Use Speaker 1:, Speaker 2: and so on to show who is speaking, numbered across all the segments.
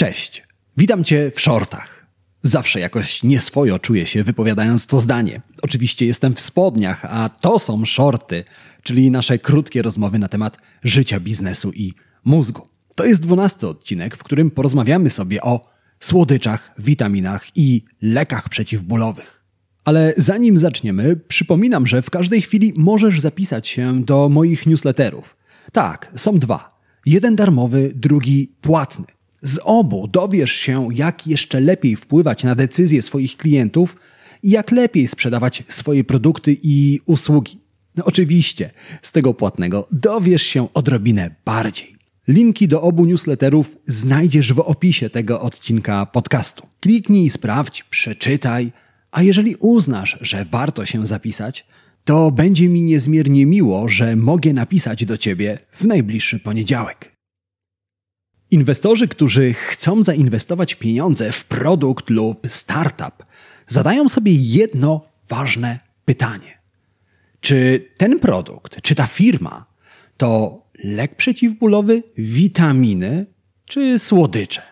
Speaker 1: Cześć, witam Cię w shortach. Zawsze jakoś nieswojo czuję się wypowiadając to zdanie. Oczywiście jestem w spodniach, a to są shorty, czyli nasze krótkie rozmowy na temat życia, biznesu i mózgu. To jest dwunasty odcinek, w którym porozmawiamy sobie o słodyczach, witaminach i lekach przeciwbólowych. Ale zanim zaczniemy, przypominam, że w każdej chwili możesz zapisać się do moich newsletterów. Tak, są dwa. Jeden darmowy, drugi płatny. Z obu dowiesz się, jak jeszcze lepiej wpływać na decyzje swoich klientów i jak lepiej sprzedawać swoje produkty i usługi. No oczywiście, z tego płatnego dowiesz się odrobinę bardziej. Linki do obu newsletterów znajdziesz w opisie tego odcinka podcastu. Kliknij, sprawdź, przeczytaj, a jeżeli uznasz, że warto się zapisać, to będzie mi niezmiernie miło, że mogę napisać do Ciebie w najbliższy poniedziałek. Inwestorzy, którzy chcą zainwestować pieniądze w produkt lub startup, zadają sobie jedno ważne pytanie. Czy ten produkt, czy ta firma to lek przeciwbólowy, witaminy czy słodycze?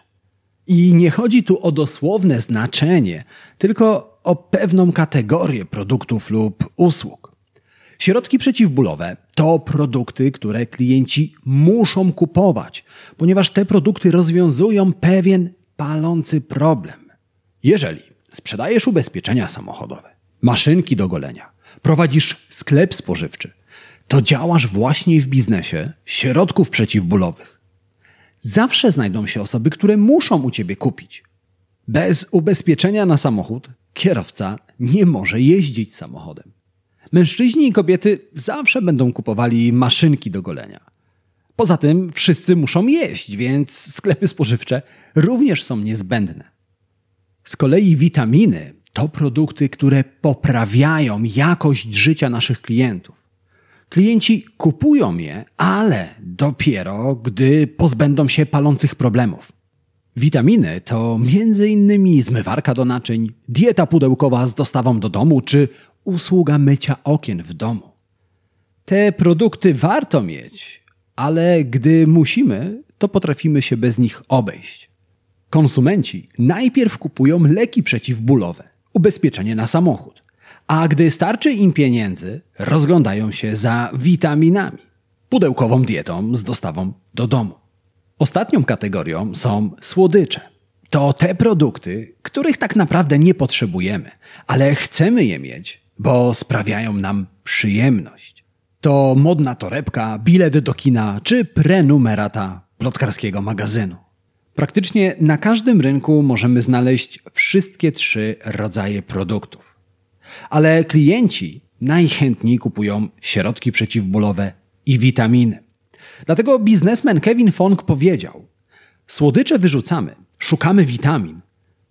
Speaker 1: I nie chodzi tu o dosłowne znaczenie, tylko o pewną kategorię produktów lub usług. Środki przeciwbólowe to produkty, które klienci muszą kupować, ponieważ te produkty rozwiązują pewien palący problem. Jeżeli sprzedajesz ubezpieczenia samochodowe, maszynki do golenia, prowadzisz sklep spożywczy, to działasz właśnie w biznesie środków przeciwbólowych. Zawsze znajdą się osoby, które muszą u ciebie kupić. Bez ubezpieczenia na samochód kierowca nie może jeździć samochodem. Mężczyźni i kobiety zawsze będą kupowali maszynki do golenia. Poza tym wszyscy muszą jeść, więc sklepy spożywcze również są niezbędne. Z kolei witaminy to produkty, które poprawiają jakość życia naszych klientów. Klienci kupują je, ale dopiero gdy pozbędą się palących problemów. Witaminy to m.in. zmywarka do naczyń, dieta pudełkowa z dostawą do domu czy usługa mycia okien w domu. Te produkty warto mieć, ale gdy musimy, to potrafimy się bez nich obejść. Konsumenci najpierw kupują leki przeciwbólowe, ubezpieczenie na samochód, a gdy starczy im pieniędzy, rozglądają się za witaminami, pudełkową dietą z dostawą do domu. Ostatnią kategorią są słodycze. To te produkty, których tak naprawdę nie potrzebujemy, ale chcemy je mieć, bo sprawiają nam przyjemność. To modna torebka, bilet do kina czy prenumerata plotkarskiego magazynu. Praktycznie na każdym rynku możemy znaleźć wszystkie trzy rodzaje produktów. Ale klienci najchętniej kupują środki przeciwbólowe i witaminy. Dlatego biznesmen Kevin Fong powiedział: Słodycze wyrzucamy, szukamy witamin.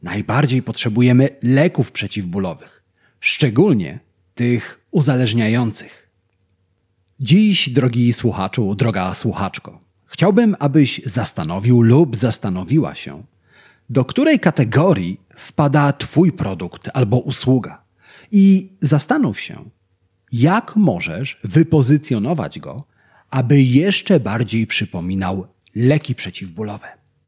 Speaker 1: Najbardziej potrzebujemy leków przeciwbólowych, szczególnie tych uzależniających. Dziś, drogi słuchaczu, droga słuchaczko, chciałbym, abyś zastanowił lub zastanowiła się, do której kategorii wpada Twój produkt albo usługa. I zastanów się, jak możesz wypozycjonować go aby jeszcze bardziej przypominał leki przeciwbólowe.